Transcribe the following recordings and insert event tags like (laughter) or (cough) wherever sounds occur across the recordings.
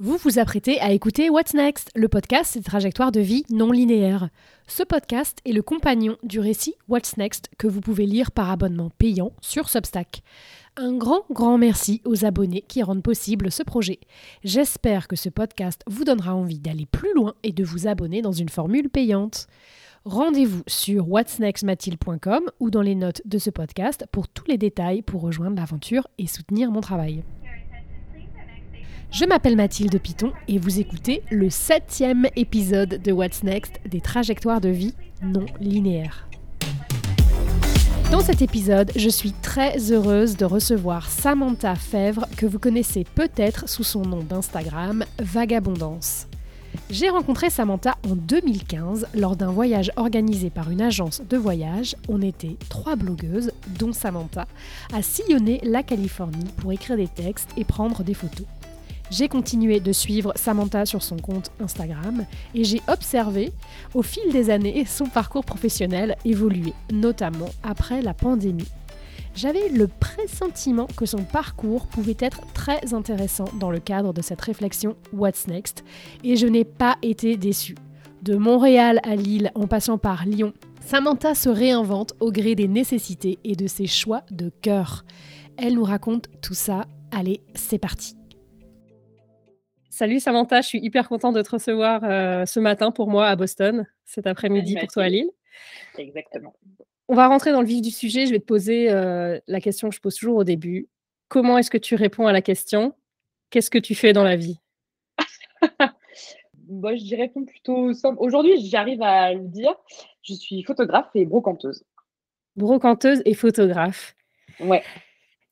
Vous vous apprêtez à écouter What's Next, le podcast des trajectoires de vie non linéaires. Ce podcast est le compagnon du récit What's Next que vous pouvez lire par abonnement payant sur Substack. Un grand, grand merci aux abonnés qui rendent possible ce projet. J'espère que ce podcast vous donnera envie d'aller plus loin et de vous abonner dans une formule payante. Rendez-vous sur whatsnextmathilde.com ou dans les notes de ce podcast pour tous les détails pour rejoindre l'aventure et soutenir mon travail. Je m'appelle Mathilde Piton et vous écoutez le septième épisode de What's Next des trajectoires de vie non linéaires. Dans cet épisode, je suis très heureuse de recevoir Samantha Fèvre, que vous connaissez peut-être sous son nom d'Instagram, Vagabondance. J'ai rencontré Samantha en 2015 lors d'un voyage organisé par une agence de voyage. On était trois blogueuses, dont Samantha, à sillonner la Californie pour écrire des textes et prendre des photos. J'ai continué de suivre Samantha sur son compte Instagram et j'ai observé au fil des années son parcours professionnel évoluer, notamment après la pandémie. J'avais le pressentiment que son parcours pouvait être très intéressant dans le cadre de cette réflexion What's Next? et je n'ai pas été déçue. De Montréal à Lille en passant par Lyon, Samantha se réinvente au gré des nécessités et de ses choix de cœur. Elle nous raconte tout ça. Allez, c'est parti. Salut Samantha, je suis hyper contente de te recevoir euh, ce matin pour moi à Boston, cet après-midi pour toi à Lille. Exactement. On va rentrer dans le vif du sujet. Je vais te poser euh, la question que je pose toujours au début. Comment est-ce que tu réponds à la question Qu'est-ce que tu fais dans la vie? (laughs) Moi, je réponds plutôt simple. Aujourd'hui, j'arrive à le dire. Je suis photographe et brocanteuse. Brocanteuse et photographe. Ouais.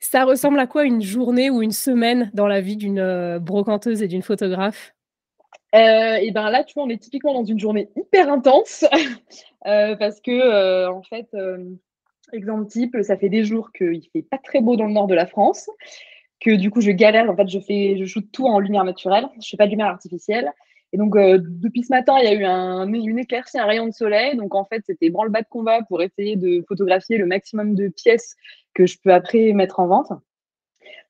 Ça ressemble à quoi une journée ou une semaine dans la vie d'une euh, brocanteuse et d'une photographe? Euh, et ben là, tu vois, on est typiquement dans une journée hyper intense (laughs) euh, parce que, en fait, exemple type, ça fait des jours qu'il fait pas très beau dans le nord de la France, que du coup, je galère. En fait, je fais, je shoot tout en lumière naturelle. Je fais pas de lumière artificielle. Et donc, depuis ce matin, il y a eu un, une éclaircie, un rayon de soleil. Donc, en fait, c'était branle-bas de combat pour essayer de photographier le maximum de pièces que je peux après mettre en vente.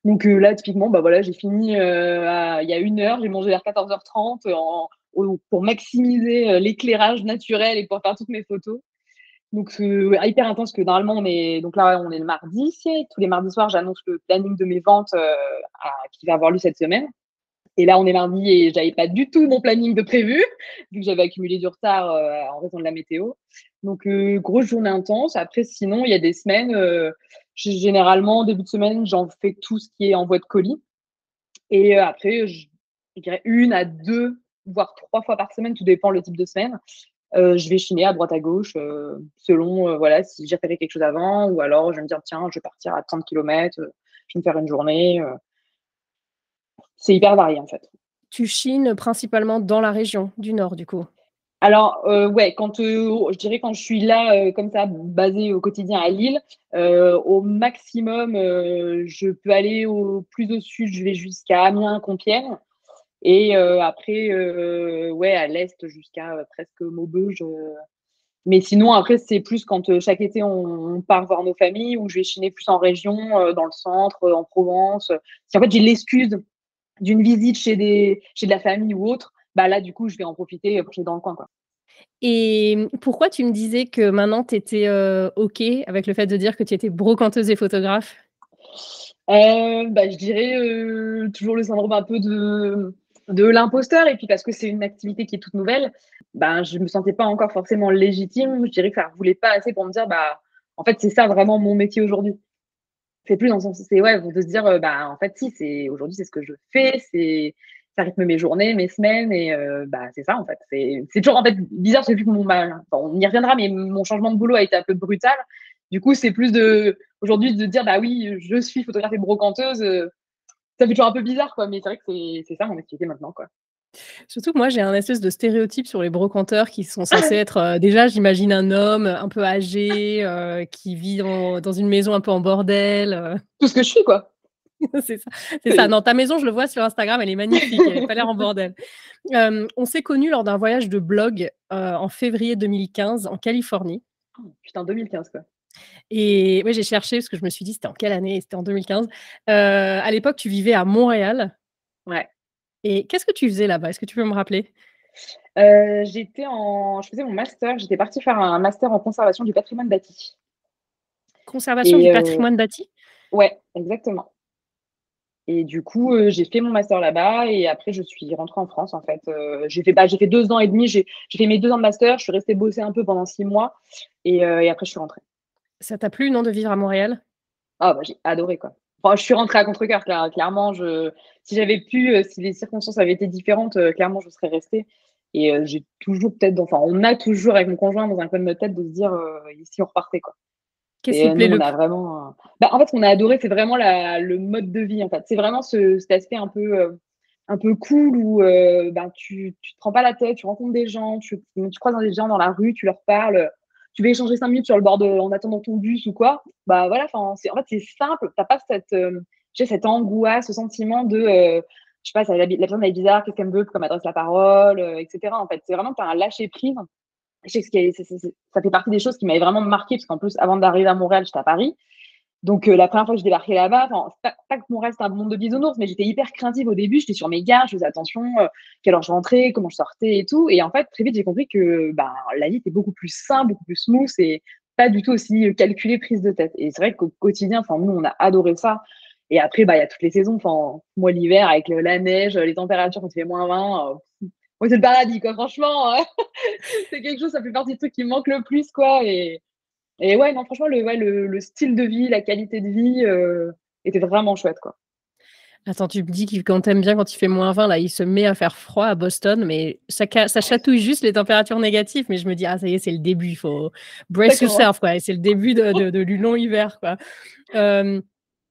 Donc euh, là, typiquement, bah voilà, j'ai fini euh, il y a une heure, j'ai mangé vers 14h30 en, pour maximiser euh, l'éclairage naturel et pour faire toutes mes photos. Donc hyper intense que normalement on est donc là on est le mardi, tous les mardis soirs j'annonce le planning de mes ventes qui va avoir lieu cette semaine. Et là, on est mardi et j'avais pas du tout mon planning de prévu, vu que j'avais accumulé du retard en raison de la météo. Donc, grosse journée intense. Après, sinon, il y a des semaines, généralement, début de semaine, j'en fais tout ce qui est en voie de colis. Et euh, après, une à deux, voire trois fois par semaine, tout dépend le type de semaine. Euh, je vais chiner à droite à gauche euh, selon voilà si j'ai fait quelque chose avant ou alors je vais me dire tiens je vais partir à 30 km, je vais me faire une journée. c'est hyper varié en fait. Tu chines principalement dans la région du nord du coup? Alors, euh, ouais, quand euh, je dirais quand je suis là, euh, comme ça, basée au quotidien à Lille, au maximum, je peux aller au plus au sud, je vais jusqu'à Amiens, Compiègne. Et après, ouais, à l'est jusqu'à presque Maubeuge. Mais sinon, après, c'est plus quand chaque été, on, part voir nos familles ou je vais chiner plus en région, dans le centre, en Provence. Si en fait, j'ai l'excuse d'une visite chez, des, chez de la famille ou autre, bah là, du coup, je vais en profiter pour aller dans le coin. Quoi. Et pourquoi tu me disais que maintenant, tu étais euh, OK avec le fait de dire que tu étais brocanteuse et photographe? Euh, bah, Je dirais euh, toujours le syndrome un peu de, de l'imposteur. Et puis parce que c'est une activité qui est toute nouvelle, bah, je ne me sentais pas encore forcément légitime. Je dirais que ça ne voulait pas assez pour me dire, bah, en fait, c'est ça vraiment mon métier aujourd'hui. C'est plus dans le sens, c'est ouais, de se dire, bah, en fait, si, aujourd'hui, c'est ce que je fais, c'est ça rythme mes journées, mes semaines, et euh, bah, c'est ça en fait. C'est toujours en fait bizarre, c'est plus mon mal. on y reviendra, mais mon changement de boulot a été un peu brutal. Du coup, c'est plus de aujourd'hui de dire bah oui, je suis photographe et brocanteuse. Euh, ça fait toujours un peu bizarre, quoi. Mais c'est vrai que c'est ça mon activité maintenant, quoi. Surtout que moi, j'ai un espèce de stéréotype sur les brocanteurs qui sont (laughs) censés être. Euh, déjà, j'imagine un homme un peu âgé qui vit dans, une maison un peu en bordel. Tout ce que je suis, quoi. (laughs) c'est ça. C'est ça. Dans ta maison, je le vois sur Instagram, elle est magnifique. Elle n'a pas l'air en (laughs) bordel. on s'est connus lors d'un voyage de blog euh, en février 2015 en Californie. Oh, putain, 2015 quoi. Et ouais, j'ai cherché parce que je me suis dit c'était en quelle année? C'était en 2015. Euh, à l'époque, tu vivais à Montréal. Ouais. Et qu'est-ce que tu faisais là-bas? Est-ce que tu peux me rappeler? J'étais en, je faisais mon master. J'étais partie faire un master en conservation du patrimoine bâti. Conservation du patrimoine bâti? Ouais, exactement. Et du coup, j'ai fait mon master là-bas et après, je suis rentrée en France en fait. j'ai fait, bah, j'ai fait deux ans et demi. J'ai, fait mes deux ans de master. Je suis restée bosser un peu pendant six mois et, et après, je suis rentrée. Ça t'a plu, non, de vivre à Montréal? Ah, bah, j'ai adoré quoi. Enfin, je suis rentrée à contre-cœur, clairement. Je, si j'avais pu, si les circonstances avaient été différentes, clairement, je serais restée. Et j'ai toujours peut-être, enfin, on a toujours avec mon conjoint dans un coin de notre tête de se dire ici on repartait quoi. Qu'est-ce qui plaît le a vraiment, bah, en fait, ce qu'on a adoré, c'est vraiment la, le mode de vie. En fait, c'est vraiment ce, cet aspect un peu, un peu cool où ben, tu, tu te prends pas la tête, tu rencontres des gens, tu, tu croises des gens dans la rue, tu leur parles, tu veux échanger cinq minutes sur le bord de, en attendant ton bus ou quoi. Bah voilà, en fait, c'est simple. T'as pas cette, j'ai cette angoisse, ce sentiment de je sais pas, la, la personne est bizarre, qu'est-ce qu'elle me veut, comme adresse la parole, euh, etc. En fait, c'est vraiment, tu as un lâcher prise. Je sais que ça fait partie des choses qui m'avaient vraiment marqué, parce qu'en plus, avant d'arriver à Montréal, j'étais à Paris. Donc, euh, la première fois que je débarquais là-bas, pas, pas, que Montréal c'était un monde de bisounours, mais j'étais hyper craintive au début. J'étais sur mes gardes, je faisais attention, euh, quelle heure je rentrais, comment je sortais et tout. Et en fait, très vite, j'ai compris que ben, la vie était beaucoup plus simple, beaucoup plus smooth et pas du tout aussi calculée, prise de tête. Et c'est vrai qu'au quotidien, nous, on a adoré ça. Et après, bah, il y a toutes les saisons. Moi, l'hiver, avec la neige, les températures quand il fait moins 20, euh, c'est le paradis, quoi. Franchement, euh, (laughs) c'est quelque chose, ça fait partie des trucs qui me manquent le plus, quoi. Et, et ouais, non, franchement, le, ouais, le, style de vie, la qualité de vie euh, était vraiment chouette, quoi. Attends, tu me dis qu'il quand t'aimes bien quand il fait moins 20, là, il se met à faire froid à Boston, mais ça, ça chatouille juste les températures négatives. Mais je me dis, ah, ça y est, c'est le début, il faut brace yourself, quoi. C'est le début de, de, de, du long hiver, quoi.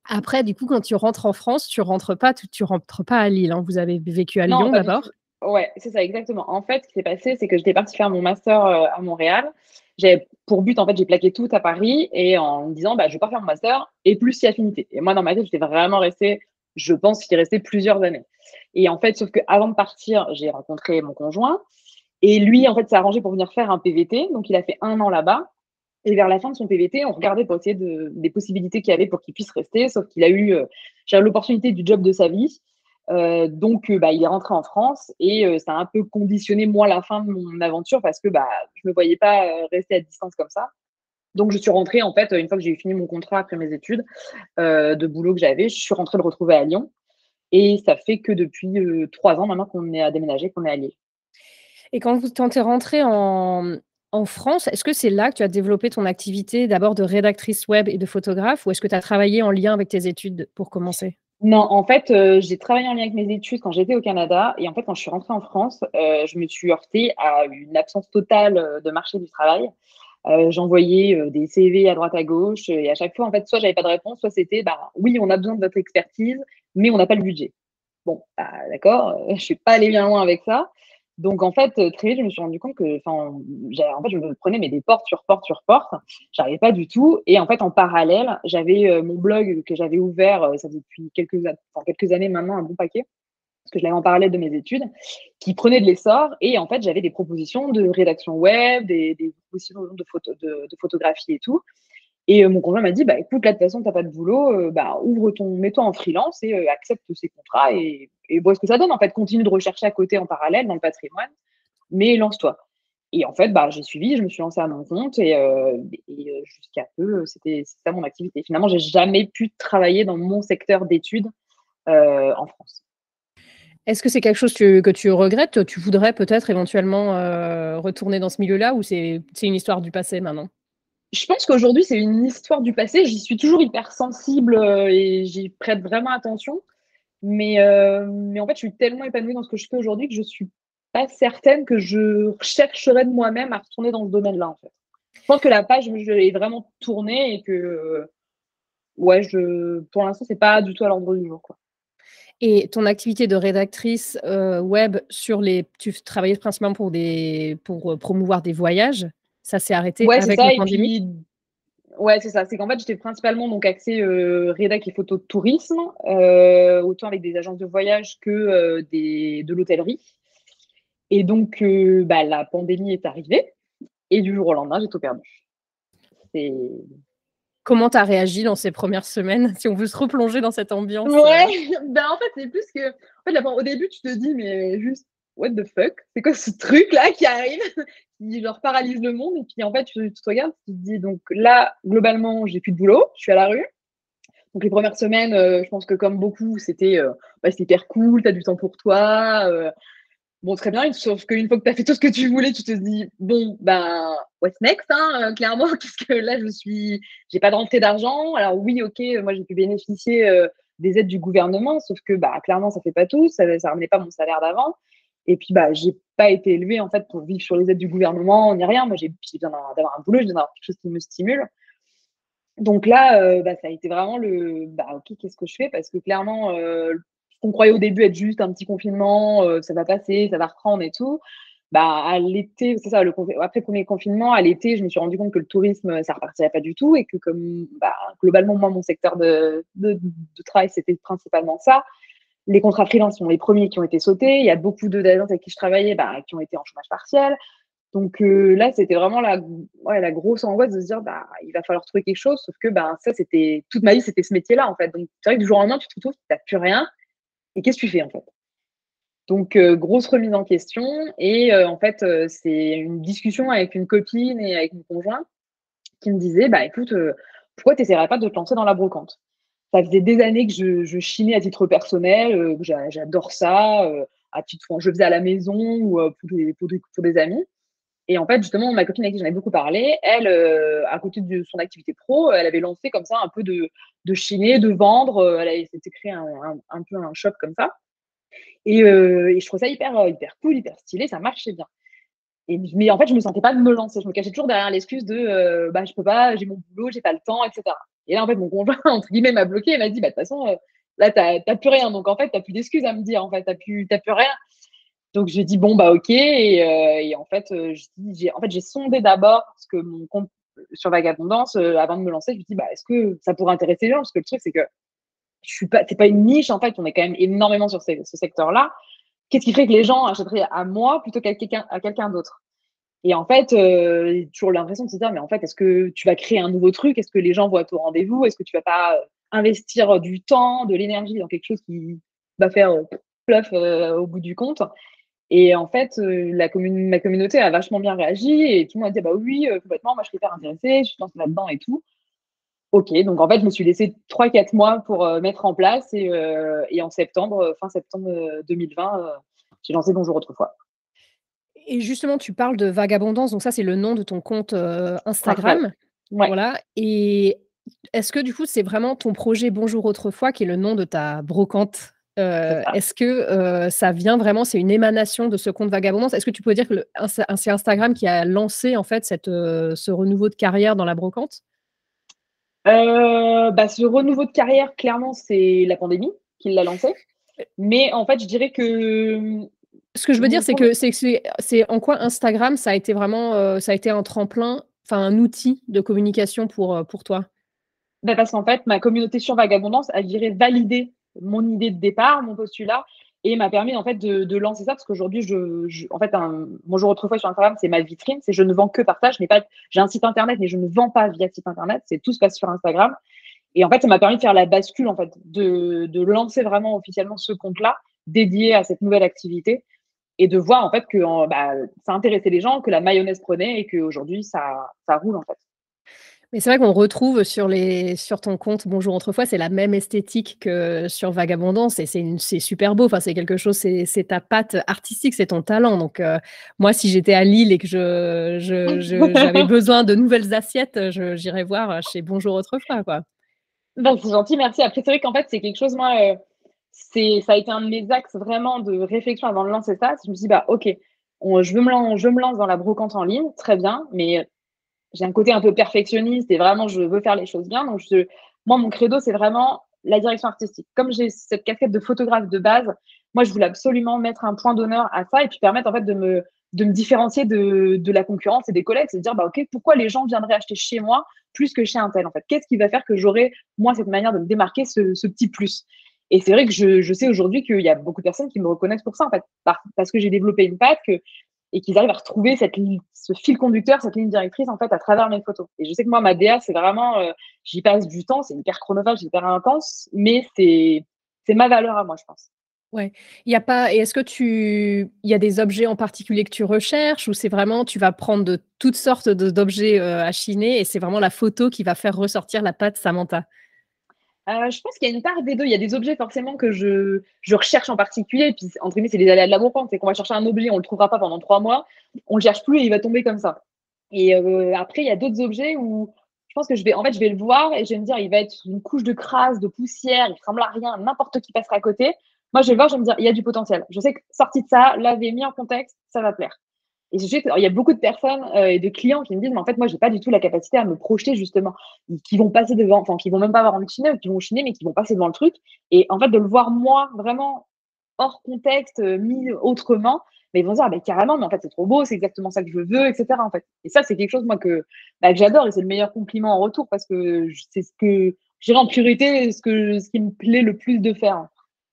Après, du coup, quand tu rentres en France, tu rentres pas, tu, rentres pas à Lille. Hein. Vous avez vécu à Lyon d'abord. Ouais, c'est ça exactement. En fait, ce qui s'est passé, c'est que j'étais partie faire mon master euh, à Montréal. J'avais pour but, en fait, j'ai plaqué tout à Paris et en me disant, bah, je vais pas faire mon master et plus si affinité. Et moi, dans ma tête, j'étais vraiment restée, je pense qu'il restait plusieurs années. Et en fait, sauf que avant de partir, j'ai rencontré mon conjoint et lui, en fait, s'est arrangé pour venir faire un PVT. Donc, il a fait un an là-bas. Et vers la fin de son PVT, on regardait pour essayer de, des possibilités qu'il y avait pour qu'il puisse rester, sauf qu'il a eu euh, l'opportunité du job de sa vie. Euh, donc, euh, bah, il est rentré en France et euh, ça a un peu conditionné, moi, la fin de mon aventure parce que bah, je ne me voyais pas rester à distance comme ça. Donc, je suis rentrée, en fait, une fois que j'ai fini mon contrat après mes études de boulot que j'avais, je suis rentrée le retrouver à Lyon. Et ça fait que depuis trois ans maintenant qu'on est à déménager, qu'on est à Lille. Et quand vous tentez rentré en, en France, est-ce que c'est là que tu as développé ton activité d'abord de rédactrice web et de photographe ou est-ce que tu as travaillé en lien avec tes études pour commencer? Non, en fait, euh, j'ai travaillé en lien avec mes études quand j'étais au Canada et en fait, quand je suis rentrée en France, euh, je me suis heurtée à une absence totale euh, de marché du travail. J'envoyais des CV à droite à gauche et à chaque fois, en fait, soit j'avais pas de réponse, soit c'était bah, oui, on a besoin de votre expertise, mais on n'a pas le budget. Bon, bah, d'accord, je suis pas allée bien loin avec ça. Donc, en fait, très vite, je me suis rendu compte que, enfin, en fait, je me prenais des portes sur portes sur portes. J'arrivais pas du tout. Et en fait, en parallèle, j'avais euh, mon blog que j'avais ouvert, euh, ça fait depuis quelques, années maintenant, un bon paquet, parce que je l'avais en parallèle de mes études, qui prenait de l'essor. Et en fait, j'avais des propositions de rédaction web, des, propositions de, photo, de photographie et tout. Et euh, mon conjoint m'a dit, bah écoute, là de toute façon, t'as pas de boulot, euh, bah ouvre ton, mets-toi en freelance et euh, accepte ces contrats et, et vois ce que ça donne. En fait, continue de rechercher à côté en parallèle dans le patrimoine, mais lance-toi. Et en fait, bah j'ai suivi, je me suis lancée à mon compte et, et jusqu'à peu, c'était ça mon activité. Finalement, j'ai jamais pu travailler dans mon secteur d'études en France. Est-ce que c'est quelque chose que, que, tu regrettes? Tu voudrais peut-être éventuellement retourner dans ce milieu-là ou c'est une histoire du passé maintenant? Je pense qu'aujourd'hui, c'est une histoire du passé. J'y suis toujours hyper sensible euh, et j'y prête vraiment attention. Mais, euh, mais en fait, je suis tellement épanouie dans ce que je fais aujourd'hui que je suis pas certaine que je chercherais de moi-même à retourner dans ce domaine-là. Je pense que la page est vraiment tournée et que, ouais, je, pour l'instant, c'est pas du tout à l'ordre du jour, quoi. Et ton activité de rédactrice euh, web sur les, tu travaillais principalement pour des, pour promouvoir des voyages? Ça s'est arrêté avec la pandémie? Ouais, c'est ça. C'est qu'en fait, j'étais principalement donc axée euh, rédac et photo de tourisme, euh, autant avec des agences de voyage que euh, des, de l'hôtellerie. Et donc, euh, bah, la pandémie est arrivée et du jour au lendemain, j'ai tout perdu. C'est Comment tu as réagi dans ces premières semaines, si on veut se replonger dans cette ambiance Ouais, (laughs) ben en fait, c'est plus que. En fait, au début, tu te dis, mais juste, what the fuck? C'est quoi ce truc-là qui arrive (laughs) Qui leur paralyse le monde? Et puis en fait, tu, te regardes, tu te dis, donc là, globalement, j'ai plus de boulot, je suis à la rue. Donc les premières semaines, euh, je pense que comme beaucoup, c'était euh, bah, hyper cool, tu as du temps pour toi. Euh, bon, très bien, sauf qu'une fois que tu as fait tout ce que tu voulais, tu te dis, bon, ben, what's next, hein, clairement, (laughs) qu'est-ce que là, je suis, j'ai pas de rentrée d'argent. Alors oui, ok, moi, j'ai pu bénéficier des aides du gouvernement, sauf que, bah, clairement, ça fait pas tout, ça ne ramenait pas mon salaire d'avant. Et puis, bah, j'ai pas été élevée, en fait, pour vivre sur les aides du gouvernement, ni rien. Moi, j'ai besoin d'avoir un boulot, j'ai besoin d'avoir quelque chose qui me stimule. Donc là, euh, bah, ça a été vraiment le bah, ok, qu'est-ce que je fais? Parce que clairement, euh, ce qu'on croyait au début être juste un petit confinement, euh, ça va passer, ça va reprendre et tout. Bah, à l'été, c'est ça, après le premier confinement, à l'été, je me suis rendu compte que le tourisme, ça repartirait pas du tout et que comme bah, globalement, moi, mon secteur de, de travail, c'était principalement ça. Les contrats freelance sont les premiers qui ont été sautés. Il y a beaucoup d'agences avec qui je travaillais bah, qui ont été en chômage partiel. Donc euh, là, c'était vraiment la, ouais, la grosse angoisse de se dire, bah, il va falloir trouver quelque chose. Sauf que bah, ça, c'était toute ma vie, c'était ce métier-là, en fait. Donc c'est vrai que du jour au lendemain, tu te retrouves, tu n'as plus rien. Et qu'est-ce que tu fais, en fait? Donc, euh, grosse remise en question. Et euh, en fait, c'est une discussion avec une copine et avec mon conjoint qui me disait, bah, écoute, pourquoi tu n'essaierais pas de te lancer dans la brocante? Ça faisait des années que je, je chinais à titre personnel, j'adore ça. à titre, je faisais à la maison ou pour pour des amis. Et en fait, justement, ma copine avec qui j'en ai beaucoup parlé, elle, euh, à côté de son activité pro, elle avait lancé comme ça un peu de, de de vendre. Euh, elle s'était créé un, peu un shop comme ça. Et, euh, je trouvais ça hyper, cool, hyper stylé, ça marchait bien. Mais en fait, je me sentais pas de me lancer. Je me cachais toujours derrière l'excuse de bah, je peux pas, j'ai mon boulot, j'ai pas le temps, etc. Et là, en fait, mon conjoint, (laughs) entre guillemets, m'a bloqué et m'a dit bah, de toute façon, là, tu n'as plus rien. Donc, en fait, tu n'as plus d'excuses à me dire. En fait, tu n'as plus, plus rien. Donc j'ai dit bon bah ok et, euh, en fait euh, j'ai en fait sondé d'abord parce que mon compte sur Vagabondance euh, avant de me lancer je me dis bah est-ce que ça pourrait intéresser les gens? Parce que le truc c'est que je suis pas c'est pas une niche en fait on est quand même énormément sur ce, secteur là qu'est-ce qui ferait que les gens achèteraient à moi plutôt qu'à quelqu'un quelqu'un d'autre? Et en fait j'ai toujours l'impression de se dire mais en fait est-ce que tu vas créer un nouveau truc? Est-ce que les gens vont être au rendez-vous? Est-ce que tu vas pas investir du temps de l'énergie dans quelque chose qui va faire bluff au bout du compte? Et en fait, euh, la ma communauté a vachement bien réagi et tout le monde a dit bah oui, euh, complètement, moi je suis hyper intéressée, je suis lancée là-dedans et tout. Ok, donc en fait, je me suis laissé 3-4 mois pour euh, mettre en place et, en septembre, fin septembre 2020, j'ai lancé Bonjour autrefois. Et justement, tu parles de Vagabondance, donc ça, c'est le nom de ton compte Instagram. Voilà. Et est-ce que du coup, c'est vraiment ton projet Bonjour autrefois qui est le nom de ta brocante est-ce que ça vient vraiment, c'est une émanation de ce compte Vagabondance? Est-ce que tu peux dire que c'est Instagram qui a lancé en fait cette, ce renouveau de carrière dans la brocante? Bah, Ce renouveau de carrière, clairement, c'est la pandémie qui l'a lancé. Mais en fait, je dirais que. Mmh, ce que je veux dire, c'est que c'est en quoi Instagram, ça a été vraiment ça a été un tremplin, enfin un outil de communication pour, pour toi? Bah Parce qu'en fait, ma communauté sur Vagabondance, elle dirait valider mon idée de départ, mon postulat, et m'a permis en fait de, lancer ça parce qu'aujourd'hui, je, en fait, un, mon jour autrefois sur Instagram, c'est ma vitrine, c'est je ne vends que partage. Je n'ai pas, j'ai un site internet, mais je ne vends pas via site internet. C'est tout se passe sur Instagram. Et en fait, ça m'a permis de faire la bascule en fait, de, de lancer vraiment officiellement ce compte-là dédié à cette nouvelle activité et de voir en fait que bah, ça intéressait les gens, que la mayonnaise prenait et qu'aujourd'hui ça, ça roule en fait. Mais c'est vrai qu'on retrouve sur, les, sur ton compte Bonjour Autrefois, c'est la même esthétique que sur Vagabondance et c'est super beau. Enfin, c'est quelque chose, c'est ta patte artistique, c'est ton talent. Donc, euh, moi, si j'étais à Lille et que j'avais je, (laughs) besoin de nouvelles assiettes, j'irais voir chez Bonjour Autrefois. Quoi. Ben, c'est gentil, merci. Après, c'est vrai qu'en fait, c'est quelque chose, moi, euh, ça a été un de mes axes vraiment de réflexion avant de lancer ça. Je me suis dit, bah, OK, je, veux me, je me lance dans la brocante en ligne, très bien, mais j'ai un côté un peu perfectionniste et vraiment je veux faire les choses bien. Donc je, moi, mon credo, c'est vraiment la direction artistique. Comme j'ai cette casquette de photographe de base, moi, je voulais absolument mettre un point d'honneur à ça et puis permettre en fait de me, de me différencier de, de la concurrence et des collègues. C'est de dire, bah, OK, pourquoi les gens viendraient acheter chez moi plus que chez un tel en fait? Qu'est-ce qui va faire que j'aurai, moi, cette manière de me démarquer, ce petit plus? Et c'est vrai que je, sais aujourd'hui qu'il y a beaucoup de personnes qui me reconnaissent pour ça, en fait, parce que j'ai développé une patte, et qu'ils arrivent à retrouver cette, ce fil conducteur, cette ligne directrice en fait à travers mes photos. Et je sais que moi, ma DA, c'est vraiment, euh, j'y passe du temps, c'est hyper chronophage, hyper intense, mais c'est c'est ma valeur à moi, je pense. Ouais. Il y a pas. Et est-ce que tu, il y a des objets en particulier que tu recherches ou c'est vraiment tu vas prendre de toutes sortes d'objets euh, à chiner et c'est vraiment la photo qui va faire ressortir la patte Samantha? Euh, je pense qu'il y a une part des deux. Il y a des objets forcément que je, je recherche en particulier. Puis, entre guillemets, c'est les aléas de la brocante. C'est qu'on va chercher un objet, on ne le trouvera pas pendant trois mois, on ne le cherche plus et il va tomber comme ça. Et euh, après, il y a d'autres objets où je pense que je vais, en fait, je vais le voir et je vais me dire, il va être une couche de crasse, de poussière, il ressemble à rien, n'importe qui passera à côté. Moi, je vais le voir, je vais me dire, il y a du potentiel. Je sais que sorti de ça, lavé, mis en contexte, ça va plaire. Et je sais il y a beaucoup de personnes euh, et de clients qui me disent, mais en fait, moi, j'ai pas du tout la capacité à me projeter, justement, qui vont passer devant, enfin, qui vont même pas avoir envie de chiner ou qui vont chiner, mais qui vont passer devant le truc. Et en fait, de le voir, moi, vraiment hors contexte, euh, mis autrement, mais ils vont dire, ah, carrément, mais en fait, c'est trop beau, c'est exactement ça que je veux, etc. En fait. Et ça, c'est quelque chose, moi, que, bah, que j'adore et c'est le meilleur compliment en retour parce que c'est ce que, j'irai en priorité, ce, que, ce qui me plaît le plus de faire.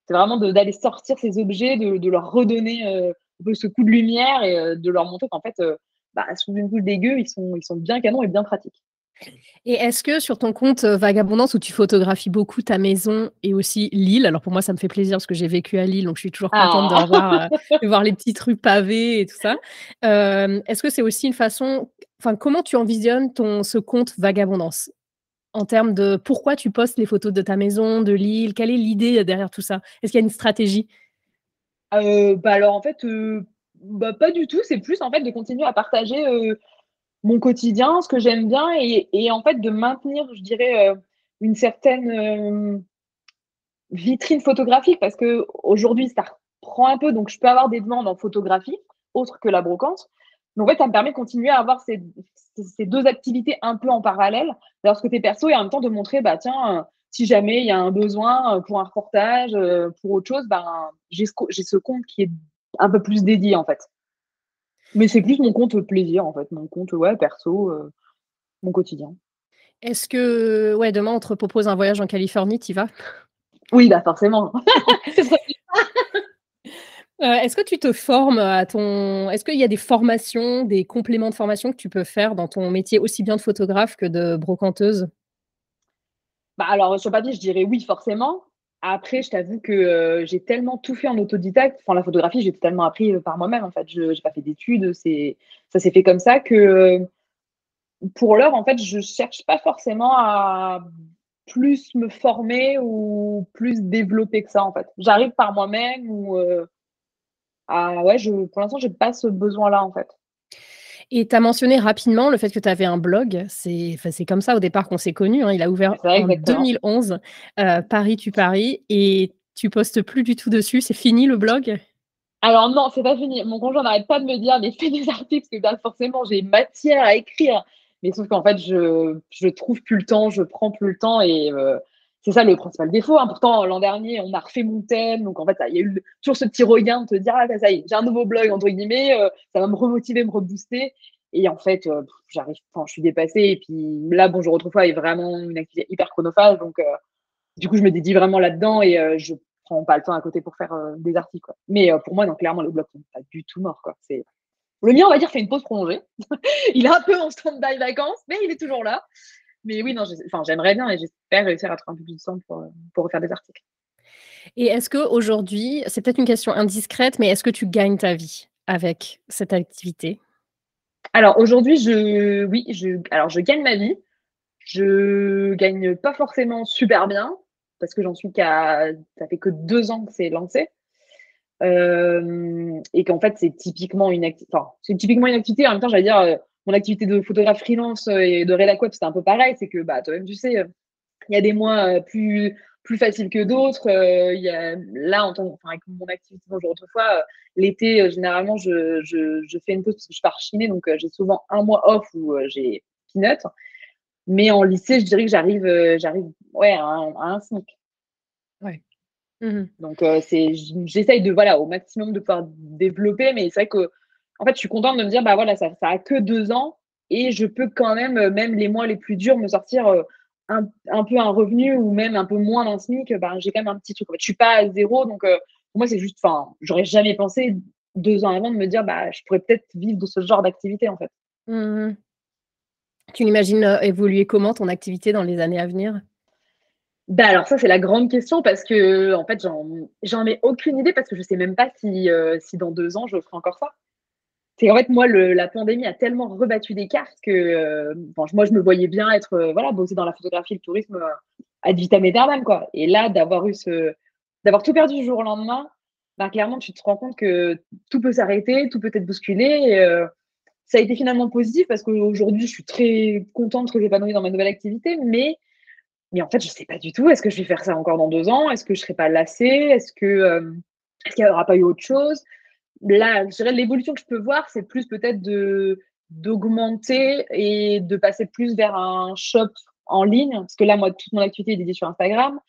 C'est vraiment d'aller sortir ces objets, de, de leur redonner. Euh, peu ce coup de lumière et euh, de leur montrer qu'en fait, euh, bah, sous une couche dégueu, ils sont, ils sont bien canons et bien pratiques. Et est-ce que sur ton compte euh, Vagabondance, où tu photographies beaucoup ta maison et aussi Lille, alors pour moi ça me fait plaisir parce que j'ai vécu à Lille, donc je suis toujours contente de, voir, (laughs) de, voir, les petites rues pavées et tout ça. est-ce que c'est aussi une façon, enfin comment tu envisionnes ton, ce compte Vagabondance en termes de pourquoi tu postes les photos de ta maison, de Lille, quelle est l'idée derrière tout ça? Est-ce qu'il y a une stratégie? Euh, bah alors en fait, euh, bah, pas du tout. C'est plus en fait de continuer à partager euh, mon quotidien, ce que j'aime bien, et, et, en fait de maintenir, je dirais, une certaine vitrine photographique parce que aujourd'hui ça reprend un peu, donc je peux avoir des demandes en photographie autres que la brocante. Donc en fait, ça me permet de continuer à avoir ces, ces deux activités un peu en parallèle, d'avoir ce côté perso et en même temps de montrer, bah tiens si jamais il y a un besoin euh, pour un reportage, euh, pour autre chose, ben, j'ai ce, compte qui est un peu plus dédié en fait. Mais c'est plus mon compte plaisir en fait, mon compte ouais, perso, euh, mon quotidien. Est-ce que ouais, demain on te propose un voyage en Californie, tu vas? Oui, bah forcément. (laughs) (laughs) Est-ce que tu te formes à ton. Est-ce qu'il y a des formations, des compléments de formation que tu peux faire dans ton métier aussi bien de photographe que de brocanteuse? Bah, alors, sur papier, je dirais oui, forcément. Après, je t'avoue que euh, j'ai tellement tout fait en autodidacte. Enfin, la photographie, j'ai totalement appris euh, par moi-même. En fait, je n'ai pas fait d'études. Ça s'est fait comme ça que euh, pour l'heure, en fait, je cherche pas forcément à plus me former ou plus développer que ça. En fait, j'arrive par moi-même ou à, ouais, je, pour l'instant, j'ai pas ce besoin-là en fait. Et tu as mentionné rapidement le fait que tu avais un blog. C'est comme ça au départ qu'on s'est connus. Hein. Il a ouvert en 2011, euh, Paris tu Paris, et tu postes plus du tout dessus. C'est fini le blog? Alors non, c'est pas fini. Mon conjoint n'arrête pas de me dire, mais fais des articles, parce que bah, forcément j'ai matière à écrire. Mais sauf qu'en fait, je, je trouve plus le temps, je prends plus le temps et euh, c'est ça le principal défaut. Hein. Pourtant, l'an dernier, on a refait mon thème. Donc, en fait, il y a eu toujours ce petit regain de te dire, ah, ça y est, j'ai un nouveau blog, entre guillemets, euh, ça va me remotiver, me rebooster. Et en fait, euh, j'arrive, enfin, je suis dépassée. Et puis là, bon, je retrouve pas, est vraiment une activité hyper chronophage. Donc, euh, du coup, je me dédie vraiment là-dedans et je prends pas le temps à côté pour faire des articles. Mais pour moi, non, clairement, le blog n'est pas du tout mort. Quoi. Le mien, on va dire, fait une pause prolongée. (laughs) il est un peu en stand-by vacances, mais il est toujours là. Mais oui, non, j'aimerais bien et j'espère réussir à trouver un peu plus de temps pour, pour refaire des articles. Et est-ce qu'aujourd'hui, c'est peut-être une question indiscrète, mais est-ce que tu gagnes ta vie avec cette activité? Alors aujourd'hui, je, oui, je, alors je gagne ma vie. Je gagne pas forcément super bien parce que j'en suis qu'à, ça fait que deux ans que c'est lancé. Euh, et qu'en fait, c'est typiquement une activité, enfin, c'est typiquement une activité. En même temps, j'allais dire, euh, mon activité de photographe freelance euh, et de rédac web, c'était un peu pareil. C'est que bah, toi-même, tu sais, euh, il y a des mois euh, plus, plus faciles que d'autres. Il y a, là, en tant, enfin, avec mon activité dont je autrefois, l'été, généralement, je, je, je, fais une pause parce que je pars chiner. Donc, j'ai souvent un mois off où j'ai peanut. Mais en lycée, je dirais que j'arrive j'arrive ouais, à, un, à un SMIC. Ouais. Mmh donc, c'est, j'essaye de, voilà, au maximum de pouvoir développer. Mais c'est vrai que en fait, je suis contente de me dire, bah voilà, ça, ça a que deux ans et je peux quand même, euh, même les mois les plus durs, me sortir euh, un, un peu un revenu ou même un peu moins d'un SMIC. Bah, j'ai quand même un petit truc. En fait, je suis pas à zéro, donc euh, pour moi, c'est juste, enfin, j'aurais jamais pensé deux ans avant de me dire, bah, je pourrais peut-être vivre de ce genre d'activité, en fait. Mmh tu l'imagines euh, évoluer comment ton activité dans les années à venir? Bah alors ça c'est la grande question parce que en fait j'en ai aucune idée parce que je sais même pas si, euh, si dans deux ans je ferai encore ça. C'est en fait moi la pandémie a tellement rebattu des cartes que euh, moi je me voyais bien être voilà bosser dans la photographie le tourisme ad vitam aeternam quoi. Et là d'avoir eu d'avoir tout perdu du jour au lendemain, bah clairement tu te rends compte que tout peut s'arrêter, tout peut être bousculé. Et, ça a été finalement positif parce qu'aujourd'hui, je suis très contente que j'épanouis dans ma nouvelle activité, mais, mais en fait, je sais pas du tout. Est-ce que je vais faire ça encore dans deux ans? Est-ce que je serai pas lassée? Est-ce que euh, qu'il n'y aura pas eu autre chose? Là, je dirais l'évolution que je peux voir, c'est plus peut-être de d'augmenter et de passer plus vers un shop en ligne. Parce que là, moi, toute mon activité est dédiée sur Instagram.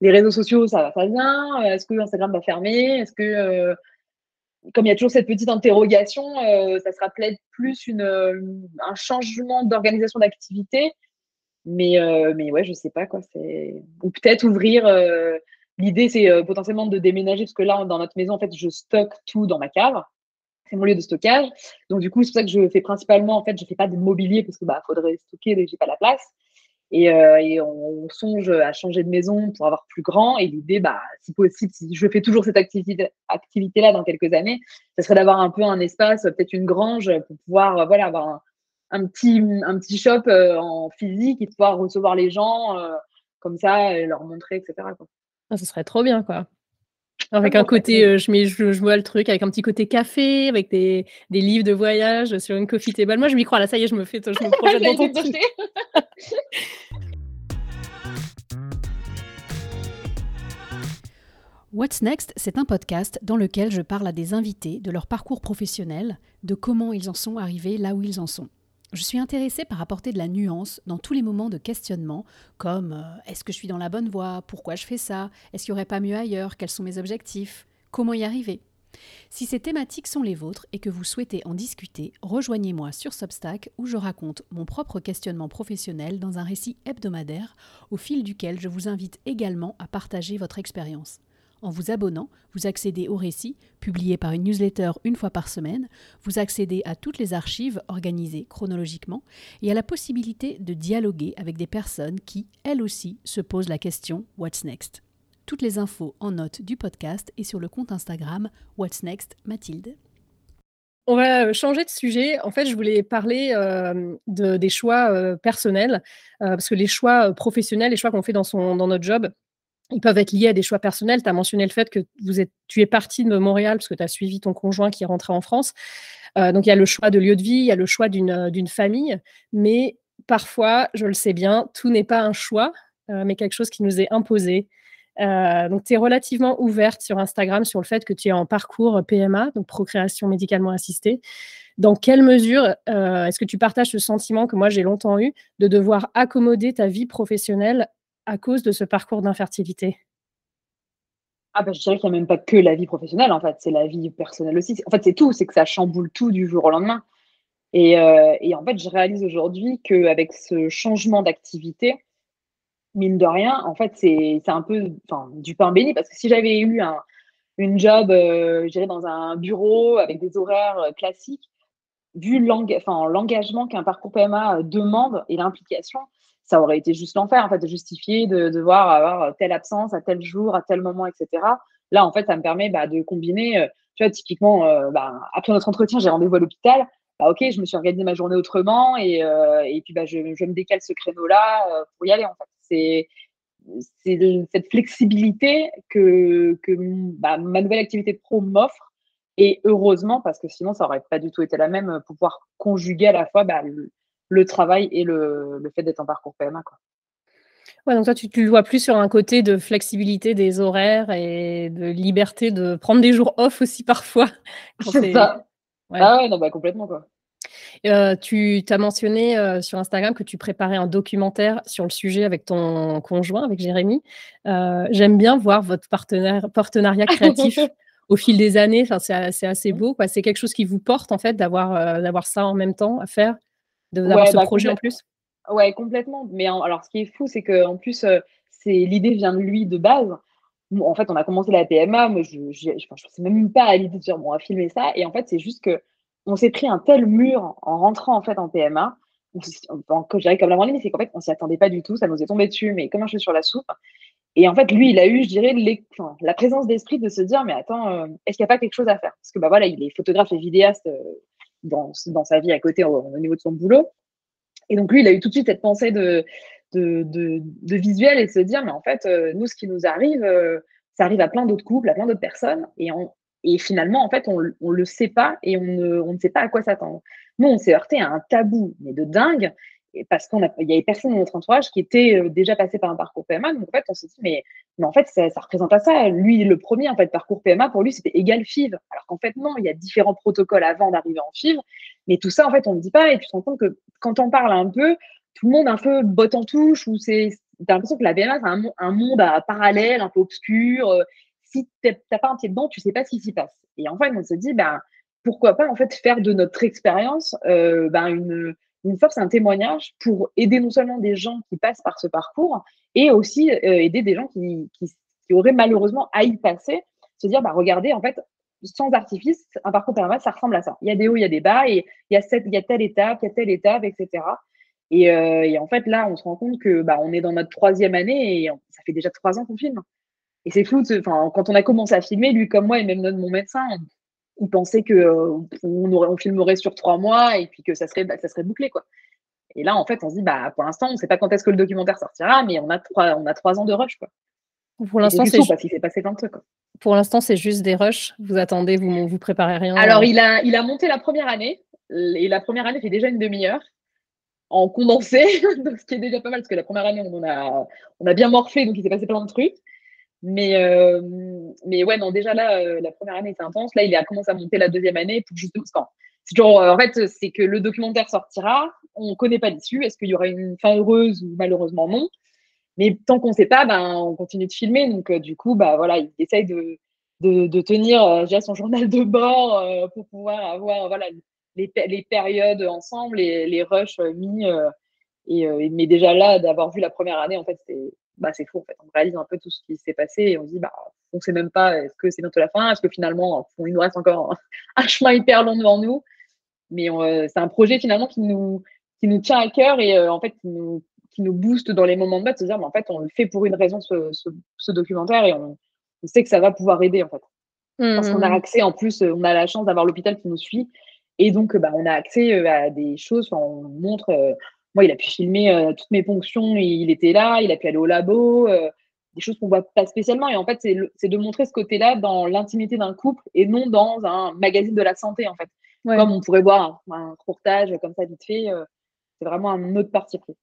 Les réseaux sociaux, ça va, pas bien. Est-ce que Instagram va fermer? Est-ce que euh, comme il y a toujours cette petite interrogation, euh, ça sera peut-être plus une, euh, un changement d'organisation d'activité? Mais, euh, mais ouais, je sais pas quoi. Ou peut-être ouvrir. L'idée, c'est potentiellement de déménager, parce que là, dans notre maison, en fait, je stocke tout dans ma cave. C'est mon lieu de stockage. Donc, du coup, c'est pour ça que je fais principalement, en fait, je fais pas de mobilier parce que bah, faudrait stocker, mais j'ai pas la place. Euh, et, on, songe à changer de maison pour avoir plus grand. Et l'idée, bah, si possible, si je fais toujours cette activité, activité-là dans quelques années, ce serait d'avoir un peu un espace, peut-être une grange, pour pouvoir euh, voilà, avoir un, petit, un petit shop euh, en physique et pouvoir recevoir les gens comme ça leur montrer, etc. Ah, ce serait trop bien, quoi. Avec un côté, je, mets, je, vois le truc avec un petit côté café, avec des, des livres de voyage sur une coffee table. Moi, je m'y crois là, ça y est, je me fais, je me (laughs) projette dans ton truc. (laughs) What's Next, c'est un podcast dans lequel je parle à des invités de leur parcours professionnel, de comment ils en sont arrivés là où ils en sont. Je suis intéressée par apporter de la nuance dans tous les moments de questionnement, comme euh, est-ce que je suis dans la bonne voie? Pourquoi je fais ça? Est-ce qu'il n'y aurait pas mieux ailleurs? Quels sont mes objectifs? Comment y arriver? Si ces thématiques sont les vôtres et que vous souhaitez en discuter, rejoignez-moi sur Substack où je raconte mon propre questionnement professionnel dans un récit hebdomadaire au fil duquel je vous invite également à partager votre expérience. En vous abonnant, vous accédez au récit, publié par une newsletter une fois par semaine, vous accédez à toutes les archives organisées chronologiquement et à la possibilité de dialoguer avec des personnes qui, elles aussi, se posent la question What's Next? Toutes les infos en note du podcast et sur le compte Instagram What's Next Mathilde? On va euh, changer de sujet. En fait, je voulais parler euh, de, des choix euh, personnels, parce que les choix professionnels, les choix qu'on fait dans notre job, ils peuvent être liés à des choix personnels. Tu as mentionné le fait que tu es parti de Montréal parce que tu as suivi ton conjoint qui est rentré en France. Euh, donc il y a le choix de lieu de vie, il y a le choix d'une euh, famille, mais parfois, je le sais bien, tout n'est pas un choix, euh, mais quelque chose qui nous est imposé. donc tu es relativement ouverte sur Instagram sur le fait que tu es en parcours PMA, donc procréation médicalement assistée. Dans quelle mesure est-ce que tu partages ce sentiment que moi j'ai longtemps eu de devoir accommoder ta vie professionnelle à cause de ce parcours d'infertilité? Ah bah, je dirais qu'il n'y a même pas que la vie professionnelle, en fait, c'est la vie personnelle aussi. En fait, c'est tout, c'est que ça chamboule tout du jour au lendemain. Et, euh, en fait, je réalise aujourd'hui qu'avec ce changement d'activité, mine de rien, en fait, c'est un peu du pain béni, parce que si j'avais eu un, une job, euh, dans un bureau avec des horaires euh, classiques, vu l'engagement qu'un parcours PMA demande et l'implication, ça aurait été juste l'enfer, en fait, de justifier, de devoir avoir telle absence à tel jour, à tel moment, etc. Là, en fait, ça me permet bah, de combiner, euh, tu vois, typiquement, euh, bah, après notre entretien, j'ai rendez-vous à l'hôpital. Bah, ok, je me suis organisé ma journée autrement et, euh, et puis bah, je, je, me décale ce créneau-là pour y aller, en fait. C'est cette flexibilité que, que ma nouvelle activité pro m'offre. Et heureusement, parce que sinon, ça aurait pas du tout été la même, pouvoir conjuguer à la fois le, le travail et le, fait d'être en parcours PMA. Quoi. Ouais, donc toi, tu, tu, le vois plus sur un côté de flexibilité des horaires et de liberté de prendre des jours off aussi (laughs) parfois. C'est ça. Ah ouais, non, bah, complètement. Quoi. Euh, tu as mentionné euh, sur Instagram que tu préparais un documentaire sur le sujet avec ton conjoint, avec Jérémy. Euh, j'aime bien voir votre partenariat (laughs) créatif au fil des années. Enfin, c'est assez beau. C'est quelque chose qui vous porte en fait d'avoir d'avoir ça en même temps à faire d'avoir ce bah, projet en plus? Ouais, complètement. Mais alors, ce qui est fou, c'est qu'en plus, c'est l'idée vient de lui de base. en fait, on a commencé la PMA, mais je ne pensais même pas à l'idée de dire, bon, on va filmer ça. Et en fait, c'est juste que on s'est pris un tel mur en rentrant en fait en PMA. Que je dirais comme la moindre c'est qu'en fait, on s'y attendait pas du tout. Ça nous est tombé dessus, mais comme un cheveu sur la soupe? Et en fait, lui, il a eu, je dirais, la présence d'esprit de se dire, mais attends, euh, est-ce qu'il n'y a pas quelque chose à faire? Parce que bah voilà, il est photographe et vidéaste euh, dans, dans, sa vie à côté au, niveau de son boulot. Et donc lui, il a eu tout de suite cette pensée de, de, de, visuel et de se dire, mais en fait, euh, nous, ce qui nous arrive, ça arrive à plein d'autres couples, à plein d'autres personnes. Et, et finalement, en fait, on ne le sait pas et on ne, on ne sait pas à quoi s'attendre. Nous, on s'est heurté à un tabou, mais de dingue parce qu'il y avait personne dans notre entourage qui était euh, déjà passé par un parcours PMA. Donc en fait, on s'est dit, mais, mais en fait, ça, représente à ça. Lui, le premier, en fait, parcours PMA, pour lui, c'était égal FIV. Alors qu'en fait, non, il y a différents protocoles avant d'arriver en FIV. Mais tout ça, en fait, on ne dit pas. Et tu te rends compte que quand on parle un peu, tout le monde un peu botte en touche, ou c'est, t'as l'impression que la PMA, c'est un, monde à parallèle, un peu obscur. Euh, si t'as pas un pied dedans, tu sais pas ce qui s'y passe. Et en fait, on se dit, ben, pourquoi pas, en fait, faire de notre expérience euh, ben, une une force, un témoignage pour aider non seulement des gens qui passent par ce parcours, et aussi euh, aider des gens qui, qui, auraient malheureusement à y passer, se dire, bah, regardez, en fait, sans artifice, un parcours permanent, ça ressemble à ça. Il y a des hauts, il y a des bas, et il y a, cette, il y a telle étape, il y a telle étape, etc. Et, euh, et en fait, là, on se rend compte que bah, on est dans notre troisième année, et ça fait déjà trois ans qu'on filme. Et c'est fou, enfin, quand on a commencé à filmer, lui comme moi, et même mon médecin, on pensait que euh, on, aurait, on filmerait sur trois mois et puis que ça serait, bah, ça serait bouclé quoi. Et là, en fait, on se dit, bah, pour l'instant, on ne sait pas quand est-ce que le documentaire sortira, mais on a trois, on a trois ans de rush. Quoi. Pour l'instant, c'est parce qu'il s'est passé plein de trucs. Pour l'instant, c'est juste des rushs. Vous attendez, vous vous préparez rien. Alors, il a, il a monté la première année, et la première année fait déjà une demi-heure en condensé, (laughs) ce qui est déjà pas mal, parce que la première année, on, a, on a bien morflé, donc il s'est passé plein de trucs. Mais, euh, mais ouais, non, déjà là, euh, la première année était intense. Là, il a commencé à monter la deuxième année pour justement. C'est toujours, euh, en fait, c'est que le documentaire sortira, on ne connaît pas l'issue. Est-ce qu'il y aura une fin heureuse ou malheureusement non? Mais tant qu'on ne sait pas, ben, on continue de filmer. Donc, du coup, bah, voilà, il essaye de, de, tenir déjà son journal de bord pour pouvoir avoir voilà, les, les périodes ensemble, les, les rushs mis. Et, mais déjà là, d'avoir vu la première année, en fait, c'est bah, fou en fait. On réalise un peu tout ce qui s'est passé et on se dit, bah, on sait même pas, est-ce que c'est bientôt la fin? Est-ce que finalement, il nous reste encore (laughs) un, chemin hyper long devant nous? Mais euh, c'est un projet finalement qui nous, qui nous tient à cœur et euh, en fait qui nous, qui nous booste dans les moments de bas, de se dire, mais en fait, on le fait pour une raison, ce, ce, documentaire, et on, sait que ça va pouvoir aider en fait. Parce qu'on a mmh. accès, en plus, on a la chance d'avoir l'hôpital qui nous suit. Et donc, bah, on a accès euh, à des choses, on montre moi, il a pu filmer euh, toutes mes fonctions, il était là, il a pu aller au labo, euh, des choses qu'on voit pas spécialement. Et en fait, c'est de montrer ce côté-là dans l'intimité d'un couple et non dans un magazine de la santé, en fait. Comme on pourrait voir un, reportage comme ça vite fait. Euh, c'est vraiment un autre parti pris.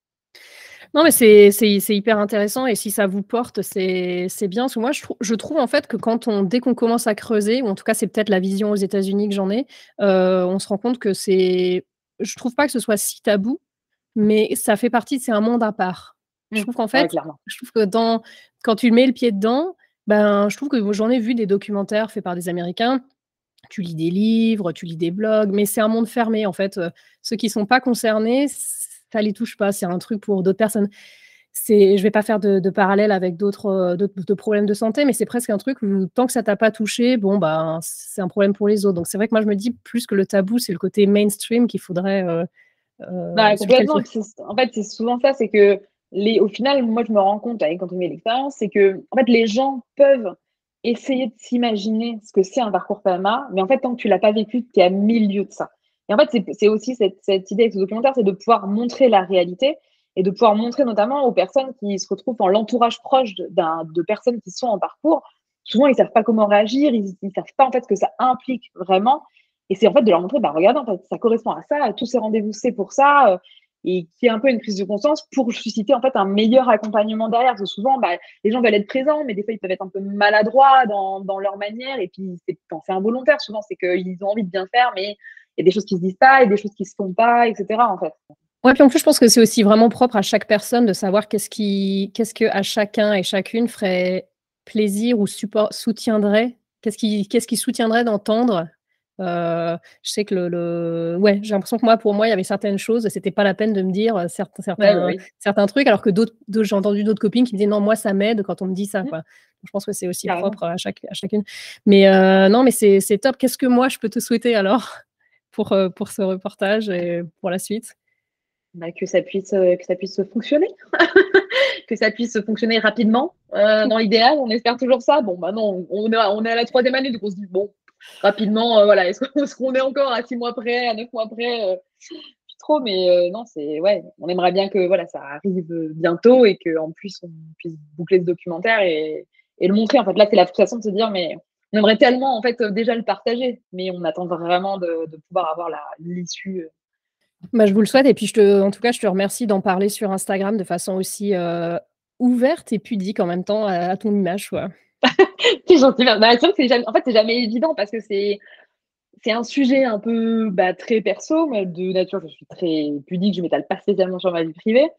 Non, mais c'est hyper intéressant et si ça vous porte, c'est bien. Parce que moi, je, je, trouve en fait que quand on, dès qu'on commence à creuser, ou en tout cas, c'est peut-être la vision aux États-Unis que j'en ai, on se rend compte que c'est. Je trouve pas que ce soit si tabou mais ça fait partie, c'est un monde à part. Je mmh. trouve qu'en fait, je trouve que dans, quand tu mets le pied dedans, ben, je trouve que j'en ai vu des documentaires faits par des Américains. Tu lis des livres, tu lis des blogs, mais c'est un monde fermé en fait. ceux qui sont pas concernés, ça les touche pas. C'est un truc pour d'autres personnes. C'est, je vais pas faire de, parallèle avec d'autres, d'autres, problèmes de santé, mais c'est presque un truc où tant que ça t'a pas touché, bon ben c'est un problème pour les autres. Donc c'est vrai que moi je me dis plus que le tabou, c'est le côté mainstream qu'il faudrait euh, bah, complètement. En fait, c'est souvent ça, c'est que les, au final, moi, je me rends compte, avec quand on met l'expérience, c'est que en fait, les gens peuvent essayer de s'imaginer ce que c'est un parcours PMA, mais en fait, tant que tu l'as pas vécu, tu es à milieu de ça. Et en fait, c'est aussi cette, cette, idée avec ce documentaire, c'est de pouvoir montrer la réalité et de pouvoir montrer notamment aux personnes qui se retrouvent dans l'entourage proche de, de personnes qui sont en parcours. Souvent, ils savent pas comment réagir, ils, ils savent pas en fait ce que ça implique vraiment. Et c'est en fait de leur montrer, bah, regarde, en fait, ça correspond à ça, tous ces rendez-vous, c'est pour ça, euh, et qui est un peu une prise de conscience pour susciter en fait un meilleur accompagnement derrière. Parce que souvent, bah, les gens veulent être présents, mais des fois, ils peuvent être un peu maladroits dans, dans leur manière, et puis c'est involontaire souvent, c'est qu'ils ont envie de bien faire, mais il y a des choses qui se disent pas, et des choses qui se font pas, etc. En fait. Ouais, puis en plus, je pense que c'est aussi vraiment propre à chaque personne de savoir qu'est-ce qui, qu'est-ce que à chacun et chacune ferait plaisir ou support, soutiendrait, qu'est-ce qui, qu'est-ce qui soutiendrait d'entendre je sais que le, ouais, j'ai l'impression que moi, pour moi, il y avait certaines choses, c'était pas la peine de me dire certains, certains, certains trucs, alors que d'autres, j'ai entendu d'autres copines qui me disaient non, moi, ça m'aide quand on me dit ça. Mmh. Quoi. Je pense que c'est aussi propre à, chaque, à chacune. Mais non, mais c'est, top. Qu'est-ce que moi, je peux te souhaiter alors (laughs) pour, pour ce reportage et pour la suite? Bah, que ça puisse que ça puisse fonctionner, (laughs) que ça puisse fonctionner rapidement. (laughs) dans l'idéal, on espère toujours ça. Bon, bah non, on est, on est à la troisième année, donc on se dit bon, rapidement, euh, voilà, (laughs) est-ce qu'on est encore à six mois près, à neuf mois près euh, trop, mais euh, non, c'est ouais, on aimerait bien que voilà, ça arrive bientôt et qu'en plus on puisse boucler ce documentaire et, le montrer. En fait, là, c'est la façon de se dire, mais on aimerait tellement en fait déjà le partager, mais on attend vraiment de, pouvoir avoir l'issue. Bah, je vous le souhaite et puis en tout cas, je te remercie d'en parler sur Instagram de façon aussi ouverte et pudique en même temps à, ton image. (laughs) c'est gentil. Bah, c'est jamais, en fait, c'est jamais évident parce que c'est, c'est un sujet un peu bah, très perso. de nature, je suis très pudique, je m'étale pas spécialement sur ma vie privée.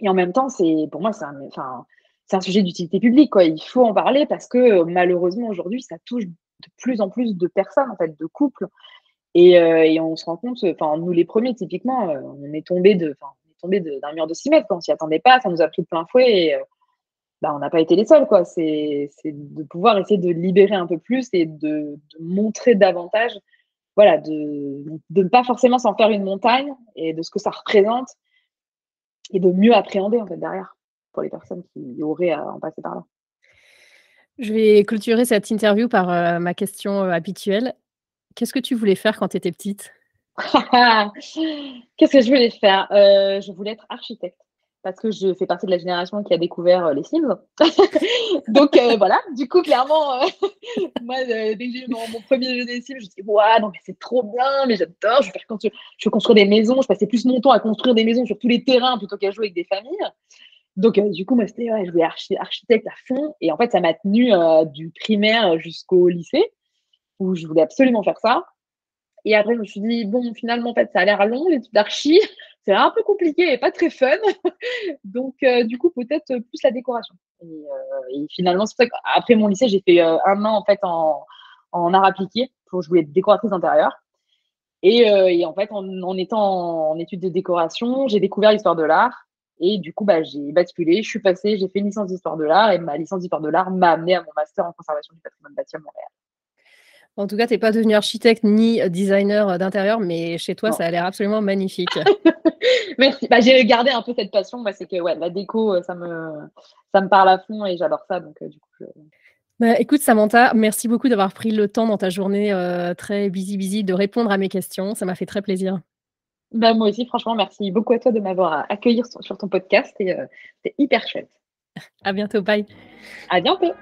Et en même temps, c'est, pour moi, c'est un, c'est un sujet d'utilité publique. Quoi. Il faut en parler parce que malheureusement, aujourd'hui, ça touche de plus en plus de personnes, en fait, de couples. Et, euh, on se rend compte, nous les premiers, typiquement, euh, on est tombé tombé d'un mur de 6 mètres quand on s'y attendait pas, ça nous a pris de plein fouet. Et, euh, bah, on n'a pas été les seuls. quoi. C'est de pouvoir essayer de libérer un peu plus et de, montrer davantage, voilà, de, de ne pas forcément s'en faire une montagne et de ce que ça représente et de mieux appréhender en fait derrière pour les personnes qui auraient à en passer par là. Je vais clôturer cette interview par euh, ma question euh, habituelle. Qu'est-ce que tu voulais faire quand tu étais petite? (laughs) Qu'est-ce que je voulais faire? Euh, Je voulais être architecte parce que je fais partie de la génération qui a découvert euh, les Sims. (laughs) Donc euh, voilà, du coup, clairement, euh, (laughs) moi, dès que j'ai eu mon, premier jeu des Sims, je me suis dit, mais c'est trop bien, mais j'adore, je, je veux construire des maisons, je passais plus mon temps à construire des maisons sur tous les terrains plutôt qu'à jouer avec des familles. Donc, du coup, moi, c'était, ouais, je voulais architecte à fond. Et en fait, ça m'a tenu du primaire jusqu'au lycée, où je voulais absolument faire ça. Et après, je me suis dit, bon, finalement, en fait, ça a l'air long, l'étude d'archi c'est un peu compliqué et pas très fun. (laughs) Donc, euh, du coup, peut-être plus la décoration. Et, euh, finalement, c'est pour ça qu'après mon lycée, j'ai fait euh, un an en fait en, en art appliqué pour jouer décoratrice d'intérieur. Et, en fait, en, étant en études de décoration, j'ai découvert l'histoire de l'art. Et du coup, bah, j'ai basculé, je suis passée, j'ai fait une licence d'histoire de l'art et ma licence d'histoire de l'art m'a amené à mon master en conservation du patrimoine bâti à Montréal. En tout cas, tu n'es pas devenu architecte ni designer d'intérieur, mais chez toi, ça a l'air absolument magnifique. (laughs) Merci. Bah, j'ai gardé un peu cette passion. Bah, c'est que ouais, la déco, euh, ça me, ça me parle à fond et j'adore ça. Donc, euh, du coup, bah, écoute, Samantha, merci beaucoup d'avoir pris le temps dans ta journée euh, très busy, busy de répondre à mes questions. Ça m'a fait très plaisir. Bah, moi aussi, franchement, merci beaucoup à toi de m'avoir accueilli sur ton podcast. Et c'est hyper chouette. (laughs) À bientôt. Bye. À bientôt.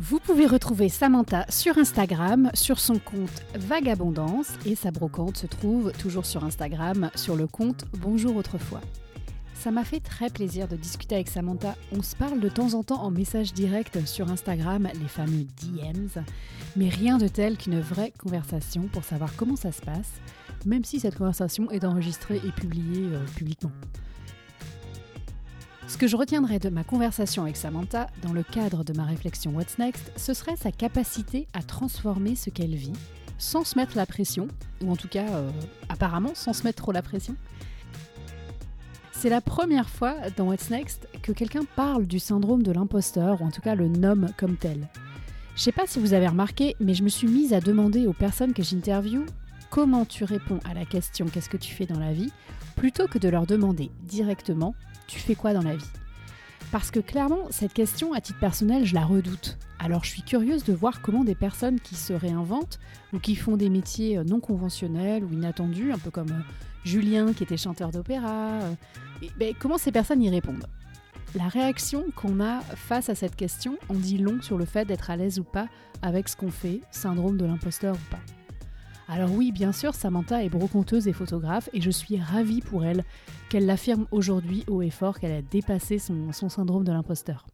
Vous pouvez retrouver Samantha sur Instagram, sur son compte Vagabondance, et sa brocante se trouve toujours sur Instagram, sur le compte Bonjour autrefois. Ça m'a fait très plaisir de discuter avec Samantha. On se parle de temps en temps en message direct sur Instagram, les fameux DMs, mais rien de tel qu'une vraie conversation pour savoir comment ça se passe, même si cette conversation est enregistrée et publiée euh, publiquement. Ce que je retiendrai de ma conversation avec Samantha dans le cadre de ma réflexion What's Next, ce serait sa capacité à transformer ce qu'elle vit sans se mettre la pression, ou en tout cas euh, apparemment sans se mettre trop la pression. C'est la première fois dans What's Next que quelqu'un parle du syndrome de l'imposteur, ou en tout cas le nomme comme tel. Je sais pas si vous avez remarqué, mais je me suis mise à demander aux personnes que j'interviewe comment tu réponds à la question qu'est-ce que tu fais dans la vie, plutôt que de leur demander directement tu fais quoi dans la vie? Parce que clairement, cette question, à titre personnel, je la redoute. Alors je suis curieuse de voir comment des personnes qui se réinventent ou qui font des métiers euh, non conventionnels ou inattendus, un peu comme euh, Julien qui était chanteur d'opéra, euh, ben, comment ces personnes y répondent? La réaction qu'on a face à cette question en dit long sur le fait d'être à l'aise ou pas avec ce qu'on fait, syndrome de l'imposteur ou pas. Alors oui, bien sûr, Samantha est brocanteuse et photographe et je suis ravie pour elle qu'elle l'affirme aujourd'hui haut et fort qu'elle a dépassé son, syndrome de l'imposteur.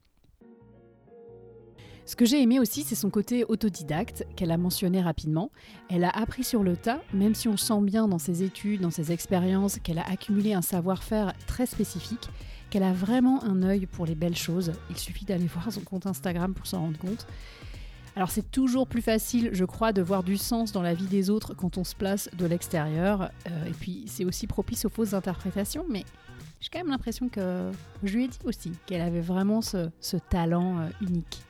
Ce que j'ai aimé aussi, c'est son côté autodidacte qu'elle a mentionné rapidement. Elle a appris sur le tas, même si on sent bien dans ses études, dans ses expériences, qu'elle a accumulé un savoir-faire très spécifique, qu'elle a vraiment un œil pour les belles choses. Il suffit d'aller (laughs) voir son compte Instagram pour s'en rendre compte. Alors c'est toujours plus facile, je crois, de voir du sens dans la vie des autres quand on se place de l'extérieur. Euh, et puis c'est aussi propice aux fausses interprétations, mais j'ai quand même l'impression que je lui ai dit aussi qu'elle avait vraiment ce, talent euh, unique.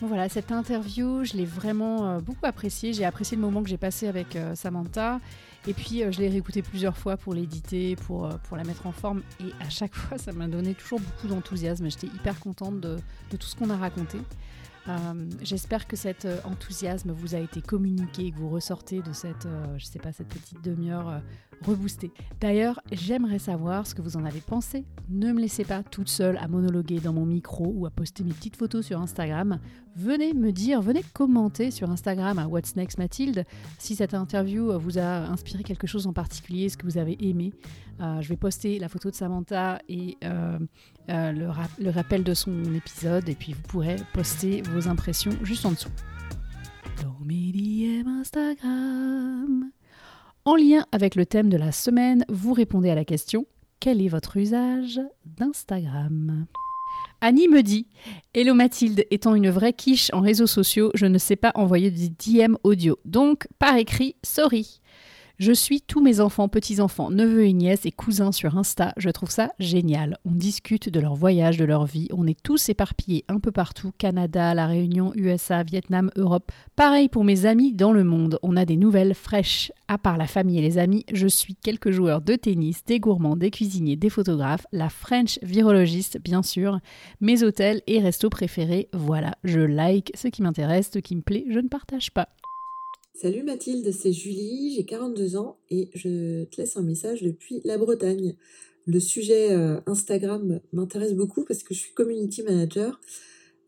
voilà, cette interview, je l'ai vraiment euh, beaucoup appréciée. J'ai apprécié le moment que j'ai passé avec Samantha. Et puis, je l'ai réécoutée plusieurs fois pour l'éditer, pour, la mettre en forme. Et à chaque fois, (laughs) ça m'a donné toujours beaucoup d'enthousiasme. J'étais hyper contente de, tout ce qu'on a raconté. Euh, j'espère que cet euh, enthousiasme vous a été communiqué, que vous ressortez de cette, euh, je sais pas, cette petite demi-heure reboostée. D'ailleurs, j'aimerais savoir ce que vous en avez pensé. Ne me laissez pas toute seule à monologuer dans mon micro ou à poster mes petites photos sur Instagram. Venez me dire, venez commenter sur Instagram à What's Next Mathilde si cette interview vous a inspiré quelque chose en particulier, ce que vous avez aimé. je vais poster la photo de Samantha et euh, le, rappel de son épisode et puis vous pourrez poster vos impressions juste en dessous. Instagram. En lien avec le thème de la semaine, vous répondez à la question quel est votre usage d'Instagram? Annie me dit Hello Mathilde, étant une vraie quiche en réseaux sociaux, je ne sais pas envoyer des DM audio. Donc, par écrit, sorry. Je suis tous mes enfants, petits-enfants, neveux et nièces et cousins sur Insta. Je trouve ça génial. On discute de leur voyage, de leur vie. On est tous éparpillés un peu partout. Canada, La Réunion, USA, Vietnam, Europe. Pareil pour mes amis dans le monde. On a des nouvelles fraîches. À part la famille et les amis, je suis quelques joueurs de tennis, des gourmands, des cuisiniers, des photographes, la French virologiste bien sûr, mes hôtels et restos préférés. Voilà, je like ce qui m'intéresse, ce qui me plaît, je ne partage pas. Salut Mathilde, c'est Julie, j'ai 42 ans et je te laisse un message depuis la Bretagne. Le sujet euh, Instagram m'intéresse beaucoup parce que je suis community manager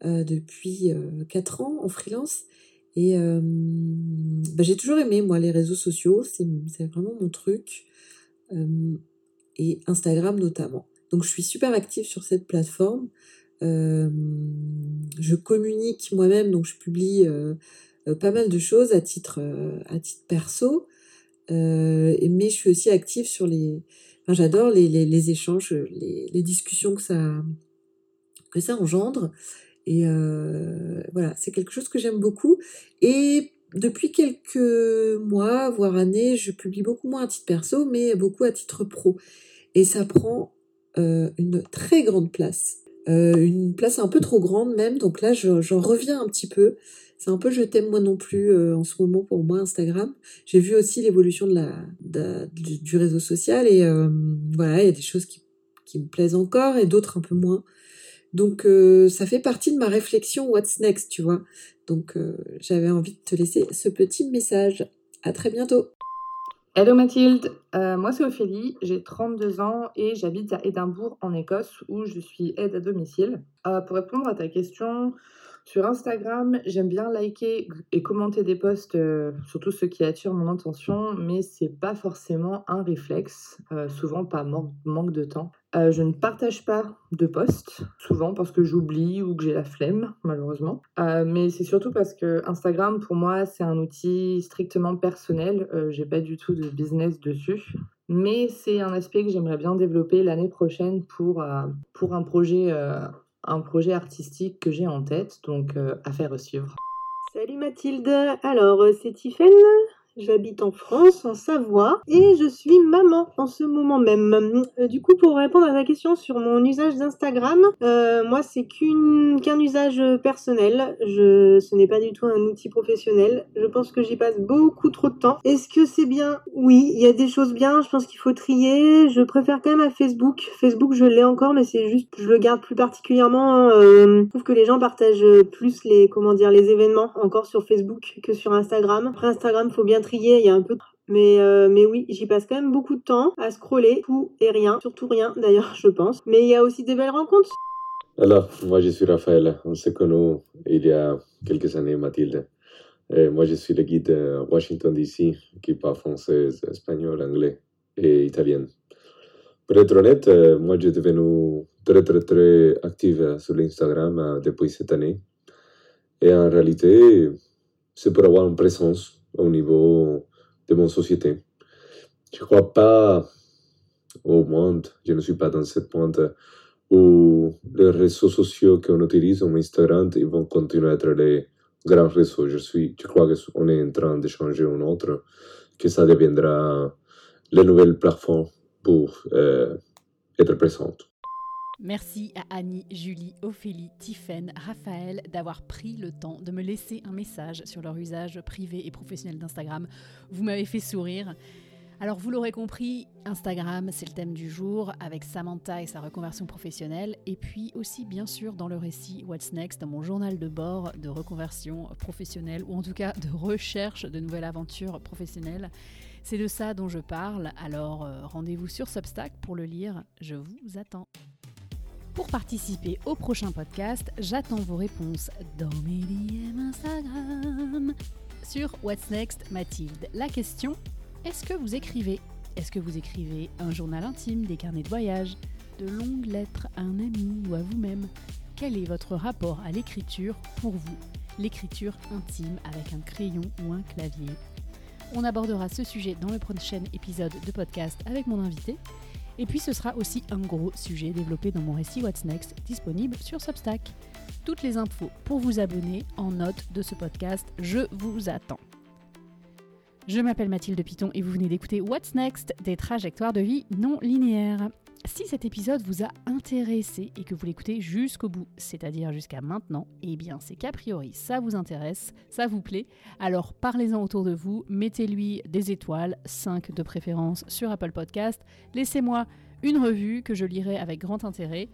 euh, depuis 4 euh, ans en freelance et bah, j'ai toujours aimé moi les réseaux sociaux, c'est vraiment mon truc et Instagram notamment. Donc je suis super active sur cette plateforme. je communique moi-même, donc je publie pas mal de choses à titre, euh, à titre perso, euh, mais je suis aussi active sur les... J'adore les, les, les, échanges, les, les, discussions que ça, que ça engendre. Et voilà, c'est quelque chose que j'aime beaucoup. Et depuis quelques mois, voire années, je publie beaucoup moins à titre perso, mais beaucoup à titre pro. Et ça prend une très grande place. une place un peu trop grande même. Donc là, j'en reviens un petit peu c'est un peu je t'aime moi non plus euh, en ce moment pour moi Instagram. J'ai vu aussi l'évolution de la du, réseau social et euh, voilà il y a des choses qui, me plaisent encore et d'autres un peu moins. Donc euh, ça fait partie de ma réflexion what's next tu vois. Donc j'avais envie de te laisser ce petit message. À très bientôt. Hello Mathilde, moi c'est Ophélie, j'ai 32 ans et j'habite à Édimbourg en Écosse où je suis aide à domicile. pour répondre à ta question, sur Instagram, j'aime bien liker et commenter des posts, euh, surtout ceux qui attirent mon attention, mais c'est pas forcément un réflexe, euh, souvent pas manque de temps. Euh, je ne partage pas de posts, souvent parce que j'oublie ou que j'ai la flemme, malheureusement. mais c'est surtout parce que Instagram, pour moi, c'est un outil strictement personnel. j'ai pas du tout de business dessus. Mais c'est un aspect que j'aimerais bien développer l'année prochaine pour, pour un projet un projet artistique que j'ai en tête, donc euh, à faire suivre. Salut Mathilde, alors euh, c'est Tiffaine J'habite en France, en Savoie, et je suis maman en ce moment même. Euh, du coup, pour répondre à ta question sur mon usage d'Instagram, euh, moi, c'est qu'un usage personnel. Je, ce n'est pas du tout un outil professionnel. Je pense que j'y passe beaucoup trop de temps. Est-ce que c'est bien? Oui, il y a des choses bien. Je pense qu'il faut trier. Je préfère quand même à Facebook. Facebook, je l'ai encore, mais c'est juste, je le garde plus particulièrement. Euh, je trouve que les gens partagent plus les, comment dire, les événements encore sur Facebook que sur Instagram. Après Instagram, faut bien trier il y a un peu mais, euh, mais oui, j'y passe quand même beaucoup de temps à scroller tout et rien, surtout rien (laughs) d'ailleurs, je pense. Mais il y a aussi des belles rencontres. Alors, moi je suis Raphaël, on s'est connus il y a quelques années, Mathilde. Et moi je suis le guide de Washington DC qui parle français, espagnol, anglais et italien. Pour être honnête, euh, moi j'ai devenu très très très active sur l'Instagram euh, depuis cette année. Et en réalité, c'est pour avoir une présence au niveau de mon société. Je ne crois pas au monde, je ne suis pas dans cette pointe où les réseaux sociaux qu'on utilise, comme Instagram, ils vont continuer à être les grand réseau. Je, suis, je crois qu'on est en train de changer un autre, que ça deviendra la nouvelle plateforme pour euh, être présente. Merci à Annie, Julie, Ophélie, Tiffaine, Raphaël d'avoir pris le temps de me laisser un message sur leur usage privé et professionnel d'Instagram. Vous m'avez fait sourire. Alors vous l'aurez compris, Instagram c'est le thème du jour avec Samantha et sa reconversion professionnelle et puis aussi bien sûr dans le récit What's Next, dans mon journal de bord de reconversion professionnelle ou en tout cas de recherche de nouvelles aventures professionnelles. C'est de ça dont je parle, alors euh, rendez-vous sur Substack pour le lire, je vous attends. Pour participer au prochain podcast, j'attends vos réponses dans mes DM Instagram. Sur What's Next Mathilde, la question est-ce que vous écrivez? Est-ce que vous écrivez un journal intime, des carnets de voyage, de longues lettres à un ami ou à vous-même? Quel est votre rapport à l'écriture pour vous? L'écriture intime avec un crayon ou un clavier On abordera ce sujet dans le prochain épisode de podcast avec mon invité. Et puis ce sera aussi un gros sujet développé dans mon récit What's Next, disponible sur Substack. Toutes les infos pour vous abonner en note de ce podcast, je vous attends. Je m'appelle Mathilde Piton et vous venez d'écouter What's Next, des trajectoires de vie non linéaires. Si cet épisode vous a intéressé et que vous l'écoutez jusqu'au bout, c'est-à-dire jusqu'à maintenant, eh bien c'est qu'a priori ça vous intéresse, ça vous plaît, alors parlez-en autour de vous, mettez-lui des étoiles, 5 de préférence sur Apple Podcast, laissez-moi une revue que je lirai avec grand intérêt.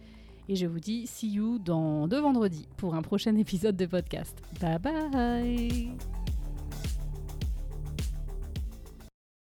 Et je vous dis see you dans deux vendredis pour un prochain (laughs) épisode de podcast. Bye bye